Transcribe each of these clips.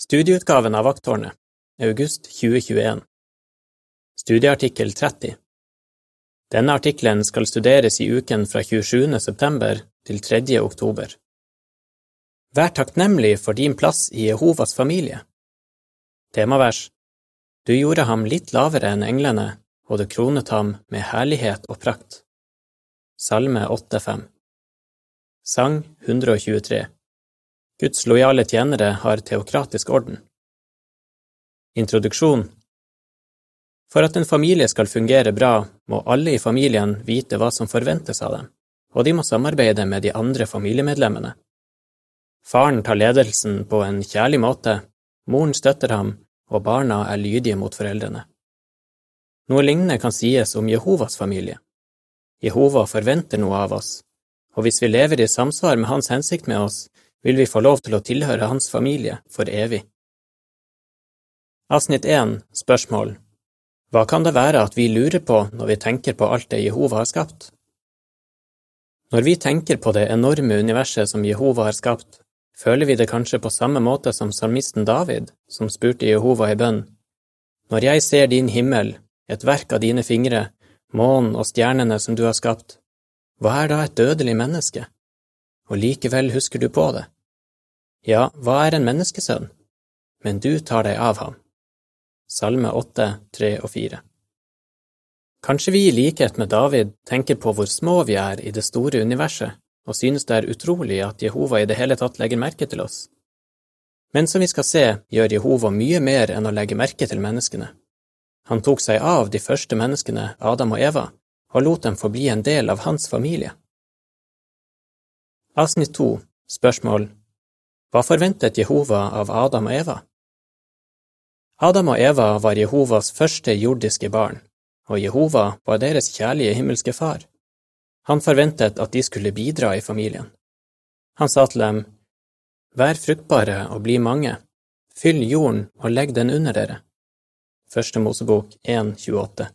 Studieutgaven av Vakttårnet, august 2021 Studieartikkel 30 Denne artikkelen skal studeres i uken fra 27. september til 3. oktober. Vær takknemlig for din plass i Jehovas familie. Temavers Du gjorde ham litt lavere enn englene, og du kronet ham med herlighet og prakt. Salme 8,5 Sang 123 Guds lojale tjenere har teokratisk orden. Introduksjon For at en familie skal fungere bra, må alle i familien vite hva som forventes av dem, og de må samarbeide med de andre familiemedlemmene. Faren tar ledelsen på en kjærlig måte, moren støtter ham, og barna er lydige mot foreldrene. Noe lignende kan sies om Jehovas familie. Jehova forventer noe av oss, og hvis vi lever i samsvar med hans hensikt med oss, vil vi få lov til å tilhøre hans familie for evig. Avsnitt 1 Spørsmål Hva kan det være at vi lurer på når vi tenker på alt det Jehova har skapt? Når vi tenker på det enorme universet som Jehova har skapt, føler vi det kanskje på samme måte som salmisten David, som spurte Jehova i bønn, Når jeg ser din himmel, et verk av dine fingre, månen og stjernene som du har skapt, hva er da et dødelig menneske? Og likevel husker du på det. Ja, hva er en menneskesønn? Men du tar deg av ham. Salme 8, 3 og 4 Kanskje vi i likhet med David tenker på hvor små vi er i det store universet, og synes det er utrolig at Jehova i det hele tatt legger merke til oss. Men som vi skal se, gjør Jehova mye mer enn å legge merke til menneskene. Han tok seg av de første menneskene, Adam og Eva, og lot dem få bli en del av hans familie. Avsnitt to Spørsmål Hva forventet Jehova av Adam og Eva? Adam og Eva var Jehovas første jordiske barn, og Jehova var deres kjærlige himmelske far. Han forventet at de skulle bidra i familien. Han sa til dem, Vær fruktbare og bli mange, fyll jorden og legg den under dere. Første Mosebok 1,28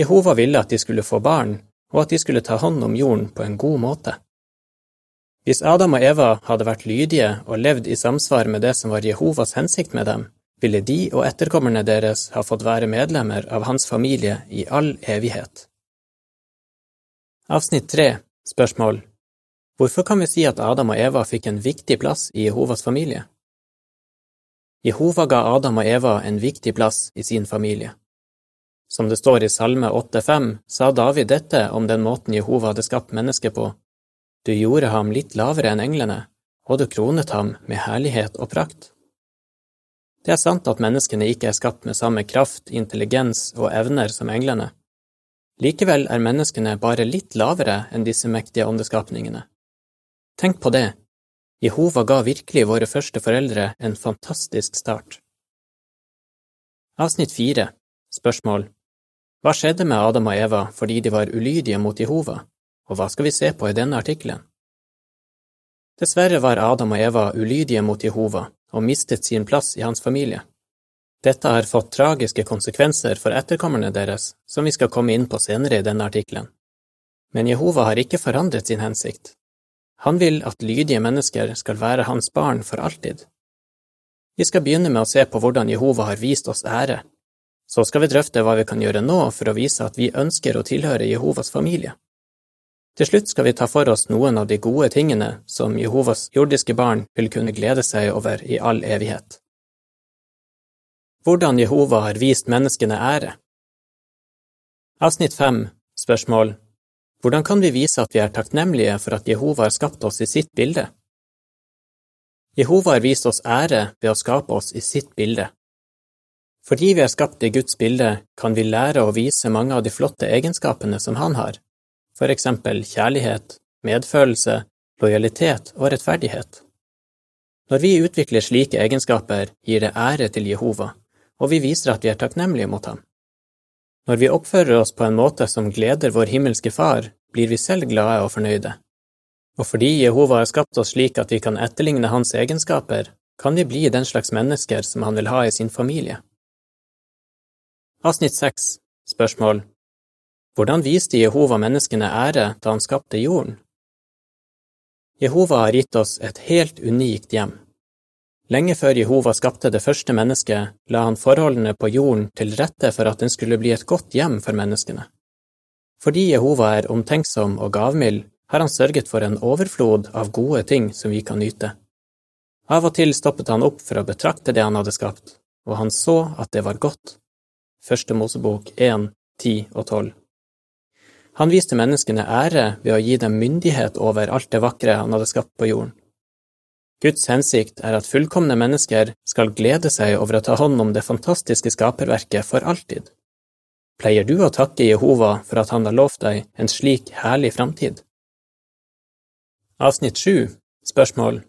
Jehova ville at de skulle få barn, og at de skulle ta hånd om jorden på en god måte. Hvis Adam og Eva hadde vært lydige og levd i samsvar med det som var Jehovas hensikt med dem, ville de og etterkommerne deres ha fått være medlemmer av hans familie i all evighet. Avsnitt 3 Spørsmål Hvorfor kan vi si at Adam og Eva fikk en viktig plass i Jehovas familie? Jehova ga Adam og Eva en viktig plass i sin familie. Som det står i Salme 8,5, sa David dette om den måten Jehova hadde skapt mennesket på du gjorde ham litt lavere enn englene, og du kronet ham med herlighet og prakt. Det er sant at menneskene ikke er skapt med samme kraft, intelligens og evner som englene. Likevel er menneskene bare litt lavere enn disse mektige åndeskapningene. Tenk på det, Jehova ga virkelig våre første foreldre en fantastisk start. Avsnitt fire Spørsmål Hva skjedde med Adam og Eva fordi de var ulydige mot Jehova? Og hva skal vi se på i denne artikkelen? Dessverre var Adam og Eva ulydige mot Jehova og mistet sin plass i hans familie. Dette har fått tragiske konsekvenser for etterkommerne deres, som vi skal komme inn på senere i denne artikkelen. Men Jehova har ikke forandret sin hensikt. Han vil at lydige mennesker skal være hans barn for alltid. Vi skal begynne med å se på hvordan Jehova har vist oss ære. Så skal vi drøfte hva vi kan gjøre nå for å vise at vi ønsker å tilhøre Jehovas familie. Til slutt skal vi ta for oss noen av de gode tingene som Jehovas jordiske barn vil kunne glede seg over i all evighet. Hvordan Jehova har vist menneskene ære Avsnitt 5 Spørsmål Hvordan kan vi vise at vi er takknemlige for at Jehova har skapt oss i sitt bilde? Jehova har vist oss ære ved å skape oss i sitt bilde. Fordi vi er skapt i Guds bilde, kan vi lære å vise mange av de flotte egenskapene som Han har for eksempel kjærlighet, medfølelse, lojalitet og rettferdighet. Når vi utvikler slike egenskaper, gir det ære til Jehova, og vi viser at vi er takknemlige mot ham. Når vi oppfører oss på en måte som gleder vår himmelske Far, blir vi selv glade og fornøyde. Og fordi Jehova har skapt oss slik at vi kan etterligne hans egenskaper, kan vi bli den slags mennesker som han vil ha i sin familie. Avsnitt 6 Spørsmål hvordan viste Jehova menneskene ære da han skapte jorden? Jehova har gitt oss et helt unikt hjem. Lenge før Jehova skapte det første mennesket, la han forholdene på jorden til rette for at den skulle bli et godt hjem for menneskene. Fordi Jehova er omtenksom og gavmild, har han sørget for en overflod av gode ting som vi kan nyte. Av og til stoppet han opp for å betrakte det han hadde skapt, og han så at det var godt. Første Mosebok 1, 10 og 12. Han viste menneskene ære ved å gi dem myndighet over alt det vakre han hadde skapt på jorden. Guds hensikt er at fullkomne mennesker skal glede seg over å ta hånd om det fantastiske skaperverket for alltid. Pleier du å takke Jehova for at han har lovt deg en slik herlig framtid? Avsnitt 7 Spørsmål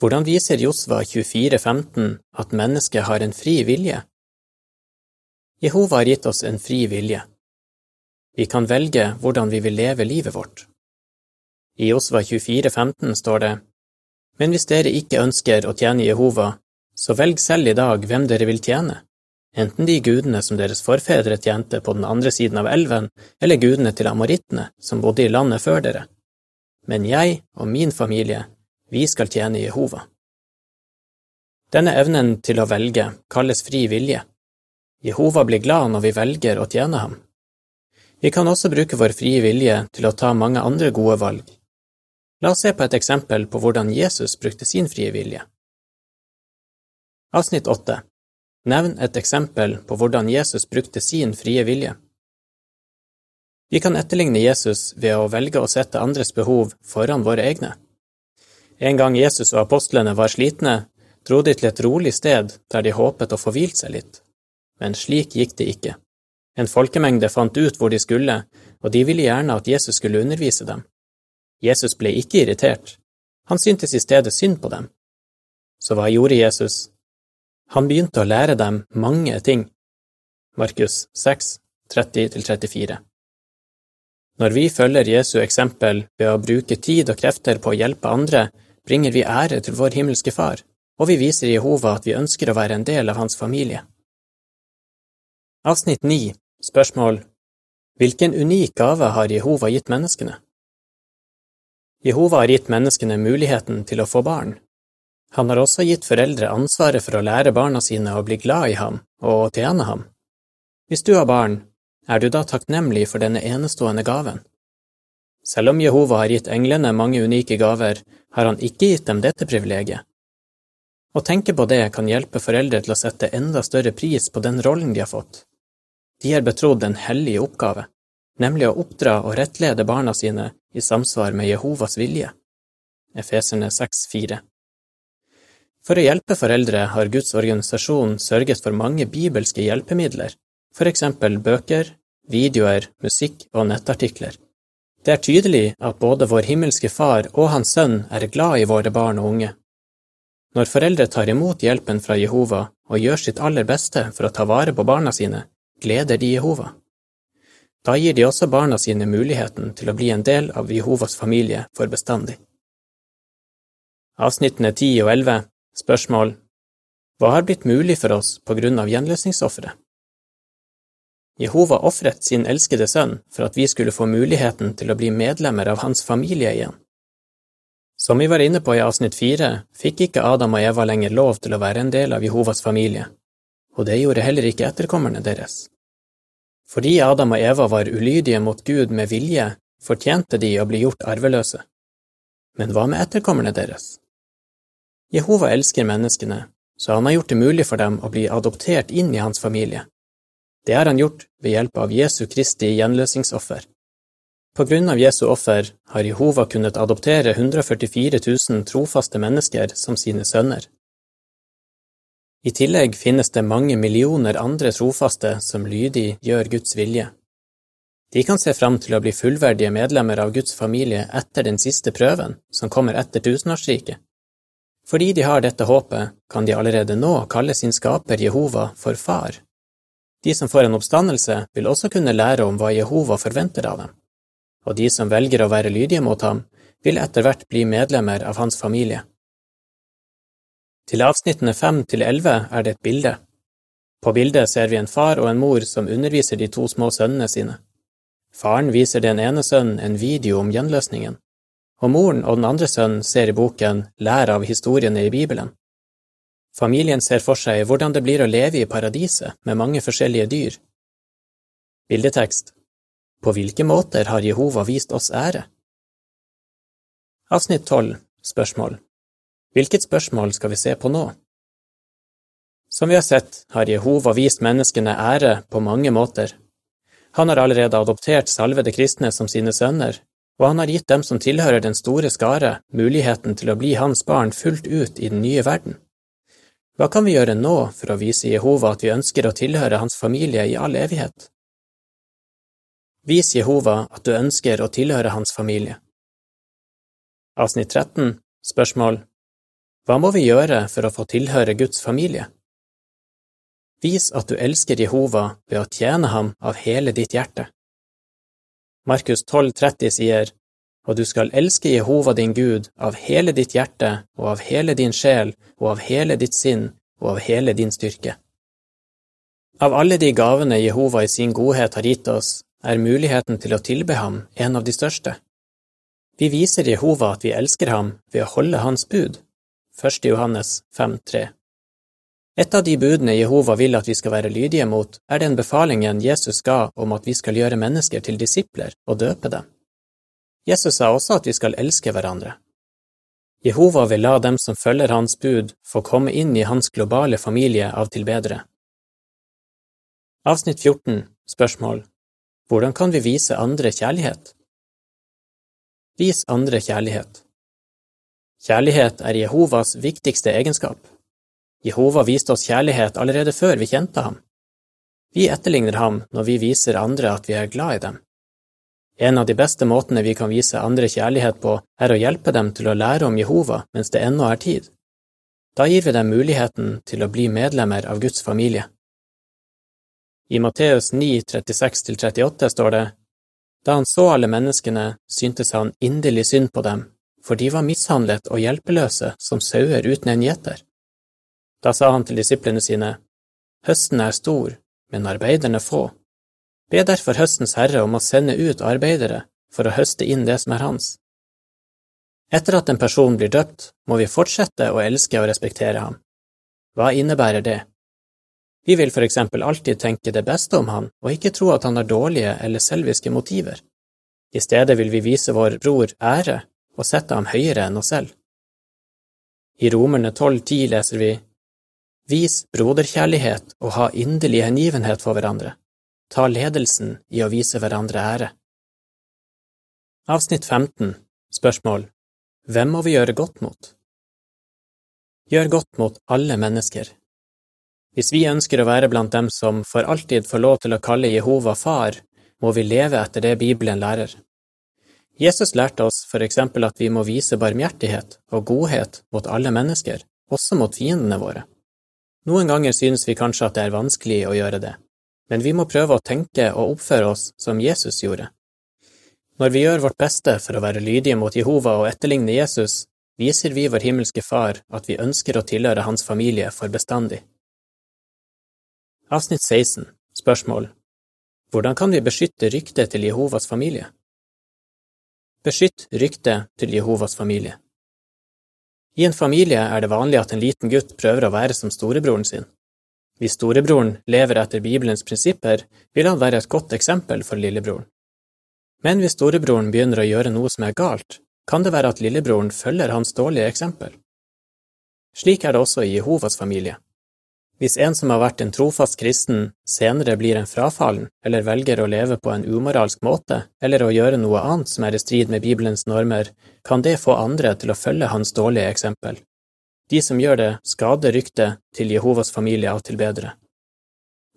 Hvordan viser Josva 24,15 at mennesket har en fri vilje? Jehova har gitt oss en fri vilje. Vi kan velge hvordan vi vil leve livet vårt. I Osva 24,15 står det, Men hvis dere ikke ønsker å tjene Jehova, så velg selv i dag hvem dere vil tjene, enten de gudene som deres forfedre tjente på den andre siden av elven, eller gudene til amorittene som bodde i landet før dere. Men jeg og min familie, vi skal tjene Jehova. Denne evnen til å velge kalles fri vilje. Jehova blir glad når vi velger å tjene ham. Vi kan også bruke vår frie vilje til å ta mange andre gode valg. La oss se på et eksempel på hvordan Jesus brukte sin frie vilje. Avsnitt 8 Nevn et eksempel på hvordan Jesus brukte sin frie vilje. Vi kan etterligne Jesus ved å velge å sette andres behov foran våre egne. En gang Jesus og apostlene var slitne, dro de til et rolig sted der de håpet å få hvilt seg litt, men slik gikk det ikke. En folkemengde fant ut hvor de skulle, og de ville gjerne at Jesus skulle undervise dem. Jesus ble ikke irritert, han syntes i stedet synd på dem. Så hva gjorde Jesus? Han begynte å lære dem mange ting. Markus 6, 30–34 Når vi følger Jesu eksempel ved å bruke tid og krefter på å hjelpe andre, bringer vi ære til vår himmelske Far, og vi viser Jehova at vi ønsker å være en del av hans familie. Avsnitt 9 Spørsmål Hvilken unik gave har Jehova gitt menneskene? Jehova har gitt menneskene muligheten til å få barn. Han har også gitt foreldre ansvaret for å lære barna sine å bli glad i ham og tjene ham. Hvis du har barn, er du da takknemlig for denne enestående gaven? Selv om Jehova har gitt englene mange unike gaver, har han ikke gitt dem dette privilegiet. Å tenke på det kan hjelpe foreldre til å sette enda større pris på den rollen de har fått. De er betrodd en hellig oppgave, nemlig å oppdra og rettlede barna sine i samsvar med Jehovas vilje. Efeserne 6,4 For å hjelpe foreldre har Guds organisasjon sørget for mange bibelske hjelpemidler, for eksempel bøker, videoer, musikk og nettartikler. Det er tydelig at både vår himmelske Far og Hans Sønn er glad i våre barn og unge. Når foreldre tar imot hjelpen fra Jehova og gjør sitt aller beste for å ta vare på barna sine, gleder de Jehova. Da gir de også barna sine muligheten til å bli en del av Jehovas familie for bestandig. Avsnittene 10 og 11 Spørsmål Hva har blitt mulig for oss på grunn av gjenløsningsofferet? Jehova ofret sin elskede sønn for at vi skulle få muligheten til å bli medlemmer av hans familie igjen. Som vi var inne på i avsnitt fire, fikk ikke Adam og Eva lenger lov til å være en del av Jehovas familie, og det gjorde heller ikke etterkommerne deres. Fordi Adam og Eva var ulydige mot Gud med vilje, fortjente de å bli gjort arveløse. Men hva med etterkommerne deres? Jehova elsker menneskene, så han har gjort det mulig for dem å bli adoptert inn i hans familie. Det har han gjort ved hjelp av Jesu Kristi gjenløsningsoffer. På grunn av Jesu offer har Jehova kunnet adoptere 144 000 trofaste mennesker som sine sønner. I tillegg finnes det mange millioner andre trofaste som lydig gjør Guds vilje. De kan se fram til å bli fullverdige medlemmer av Guds familie etter den siste prøven, som kommer etter tusenårsriket. Fordi de har dette håpet, kan de allerede nå kalle sin skaper Jehova for far. De som får en oppstandelse, vil også kunne lære om hva Jehova forventer av dem, og de som velger å være lydige mot ham, vil etter hvert bli medlemmer av hans familie. Til avsnittene fem til elleve er det et bilde. På bildet ser vi en far og en mor som underviser de to små sønnene sine. Faren viser den ene sønnen en video om gjenløsningen, og moren og den andre sønnen ser i boken Lær av historiene i Bibelen. Familien ser for seg hvordan det blir å leve i paradiset med mange forskjellige dyr. Bildetekst På hvilke måter har Jehova vist oss ære? Avsnitt 12 Spørsmål Hvilket spørsmål skal vi se på nå? Som vi har sett, har Jehova vist menneskene ære på mange måter. Han har allerede adoptert salvede kristne som sine sønner, og han har gitt dem som tilhører den store skare, muligheten til å bli hans barn fullt ut i den nye verden. Hva kan vi gjøre nå for å vise Jehova at vi ønsker å tilhøre hans familie i all evighet? Vis Jehova at du ønsker å tilhøre hans familie. Avsnitt 13 Spørsmål Hva må vi gjøre for å få tilhøre Guds familie? Vis at du elsker Jehova ved å tjene ham av hele ditt hjerte. Markus 12,30 sier, Og du skal elske Jehova din Gud av hele ditt hjerte og av hele din sjel og av hele ditt sinn og av hele din styrke. Av alle de gavene Jehova i sin godhet har gitt oss, er muligheten til å tilbe ham en av de største. Vi viser Jehova at vi elsker ham ved å holde hans bud. 1. Johannes 5,3 et av de budene Jehova vil at vi skal være lydige mot, er den befalingen Jesus ga om at vi skal gjøre mennesker til disipler og døpe dem. Jesus sa også at vi skal elske hverandre. Jehova vil la dem som følger hans bud, få komme inn i hans globale familie av tilbedere. Avsnitt 14 Spørsmål Hvordan kan vi vise andre kjærlighet? Vis andre kjærlighet. Kjærlighet er Jehovas viktigste egenskap. Jehova viste oss kjærlighet allerede før vi kjente ham. Vi etterligner ham når vi viser andre at vi er glad i dem. En av de beste måtene vi kan vise andre kjærlighet på, er å hjelpe dem til å lære om Jehova mens det ennå er tid. Da gir vi dem muligheten til å bli medlemmer av Guds familie. I Matteus 9, 36–38 står det, Da han så alle menneskene, syntes han inderlig synd på dem, for de var mishandlet og hjelpeløse som sauer uten en gjeter. Da sa han til disiplene sine, Høsten er stor, men arbeiderne få. Be derfor høstens herre om å sende ut arbeidere for å høste inn det som er hans. Etter at en person blir døpt, må vi fortsette å elske og respektere ham. Hva innebærer det? Vi vil for eksempel alltid tenke det beste om han og ikke tro at han har dårlige eller selviske motiver. I stedet vil vi vise vår bror ære og sette ham høyere enn oss selv. I Romerne 12,10 leser vi Vis broderkjærlighet og ha inderlig hengivenhet for hverandre. Ta ledelsen i å vise hverandre ære. Avsnitt 15 Spørsmål Hvem må vi gjøre godt mot? Gjør godt mot alle mennesker. Hvis vi ønsker å være blant dem som for alltid får lov til å kalle Jehova far, må vi leve etter det Bibelen lærer. Jesus lærte oss for eksempel at vi må vise barmhjertighet og godhet mot alle mennesker, også mot fiendene våre. Noen ganger synes vi kanskje at det er vanskelig å gjøre det, men vi må prøve å tenke og oppføre oss som Jesus gjorde. Når vi gjør vårt beste for å være lydige mot Jehova og etterligne Jesus, viser vi vår himmelske Far at vi ønsker å tilhøre hans familie for bestandig. Avsnitt 16 Spørsmål Hvordan kan vi beskytte ryktet til Jehovas familie? Beskytt ryktet til Jehovas familie. I en familie er det vanlig at en liten gutt prøver å være som storebroren sin. Hvis storebroren lever etter Bibelens prinsipper, vil han være et godt eksempel for lillebroren. Men hvis storebroren begynner å gjøre noe som er galt, kan det være at lillebroren følger hans dårlige eksempel. Slik er det også i Jehovas familie. Hvis en som har vært en trofast kristen, senere blir en frafallen eller velger å leve på en umoralsk måte eller å gjøre noe annet som er i strid med Bibelens normer, kan det få andre til å følge hans dårlige eksempel. De som gjør det, skader ryktet til Jehovas familie av tilbedere.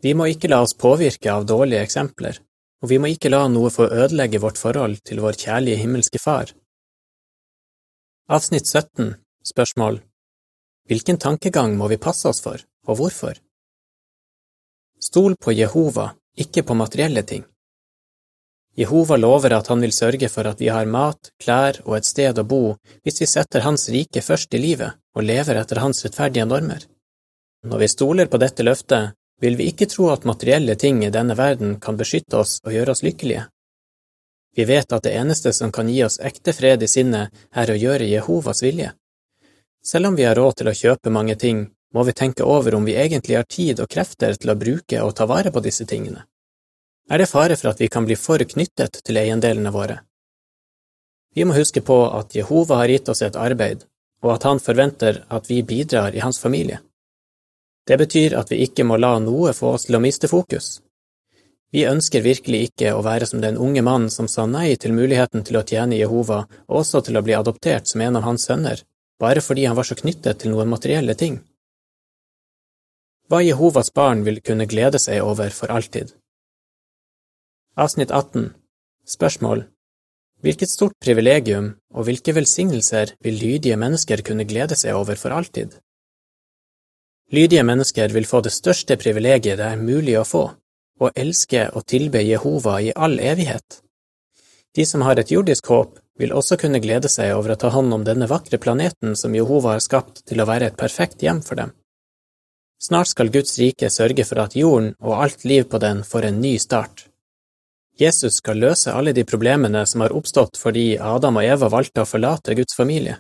Vi må ikke la oss påvirke av dårlige eksempler, og vi må ikke la noe få ødelegge vårt forhold til vår kjærlige himmelske Far. Avsnitt 17 Spørsmål Hvilken tankegang må vi passe oss for? Og hvorfor? Stol på Jehova, ikke på materielle ting. Jehova lover at han vil sørge for at vi har mat, klær og et sted å bo hvis vi setter Hans rike først i livet og lever etter Hans rettferdige normer. Når vi stoler på dette løftet, vil vi ikke tro at materielle ting i denne verden kan beskytte oss og gjøre oss lykkelige. Vi vet at det eneste som kan gi oss ekte fred i sinnet, er å gjøre Jehovas vilje. Selv om vi har råd til å kjøpe mange ting, må vi tenke over om vi egentlig har tid og krefter til å bruke og ta vare på disse tingene. Er det fare for at vi kan bli for knyttet til eiendelene våre? Vi må huske på at Jehova har gitt oss et arbeid, og at han forventer at vi bidrar i hans familie. Det betyr at vi ikke må la noe få oss til å miste fokus. Vi ønsker virkelig ikke å være som den unge mannen som sa nei til muligheten til å tjene Jehova og også til å bli adoptert som en av hans sønner, bare fordi han var så knyttet til noen materielle ting. Hva Jehovas barn vil kunne glede seg over for alltid. Avsnitt 18 Spørsmål Hvilket stort privilegium og hvilke velsignelser vil lydige mennesker kunne glede seg over for alltid? Lydige mennesker vil få det største privilegiet det er mulig å få, å elske og tilbe Jehova i all evighet. De som har et jordisk håp, vil også kunne glede seg over å ta hånd om denne vakre planeten som Jehova har skapt til å være et perfekt hjem for dem. Snart skal Guds rike sørge for at jorden og alt liv på den får en ny start. Jesus skal løse alle de problemene som har oppstått fordi Adam og Eva valgte å forlate Guds familie.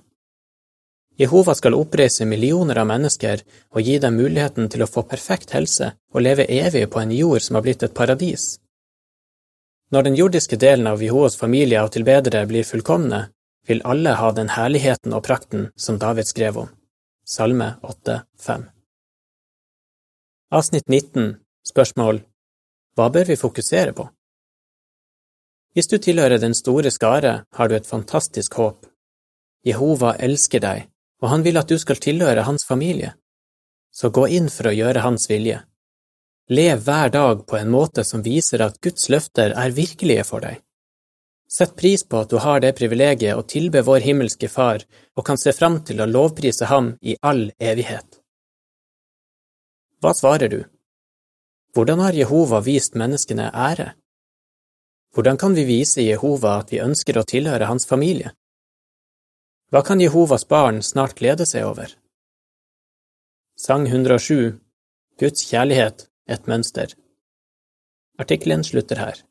Jehova skal oppreise millioner av mennesker og gi dem muligheten til å få perfekt helse og leve evig på en jord som har blitt et paradis. Når den jordiske delen av Jehovas familie av tilbedere blir fullkomne, vil alle ha den herligheten og prakten som David skrev om. Salme 8, 5 Avsnitt 19 Spørsmål Hva bør vi fokusere på? Hvis du tilhører den store skare, har du et fantastisk håp. Jehova elsker deg, og han vil at du skal tilhøre hans familie. Så gå inn for å gjøre hans vilje. Lev hver dag på en måte som viser at Guds løfter er virkelige for deg. Sett pris på at du har det privilegiet å tilbe vår himmelske Far og kan se fram til å lovprise ham i all evighet. Hva svarer du? Hvordan har Jehova vist menneskene ære? Hvordan kan vi vise Jehova at vi ønsker å tilhøre hans familie? Hva kan Jehovas barn snart glede seg over? Sang 107 Guds kjærlighet et mønster. Artikkelen slutter her.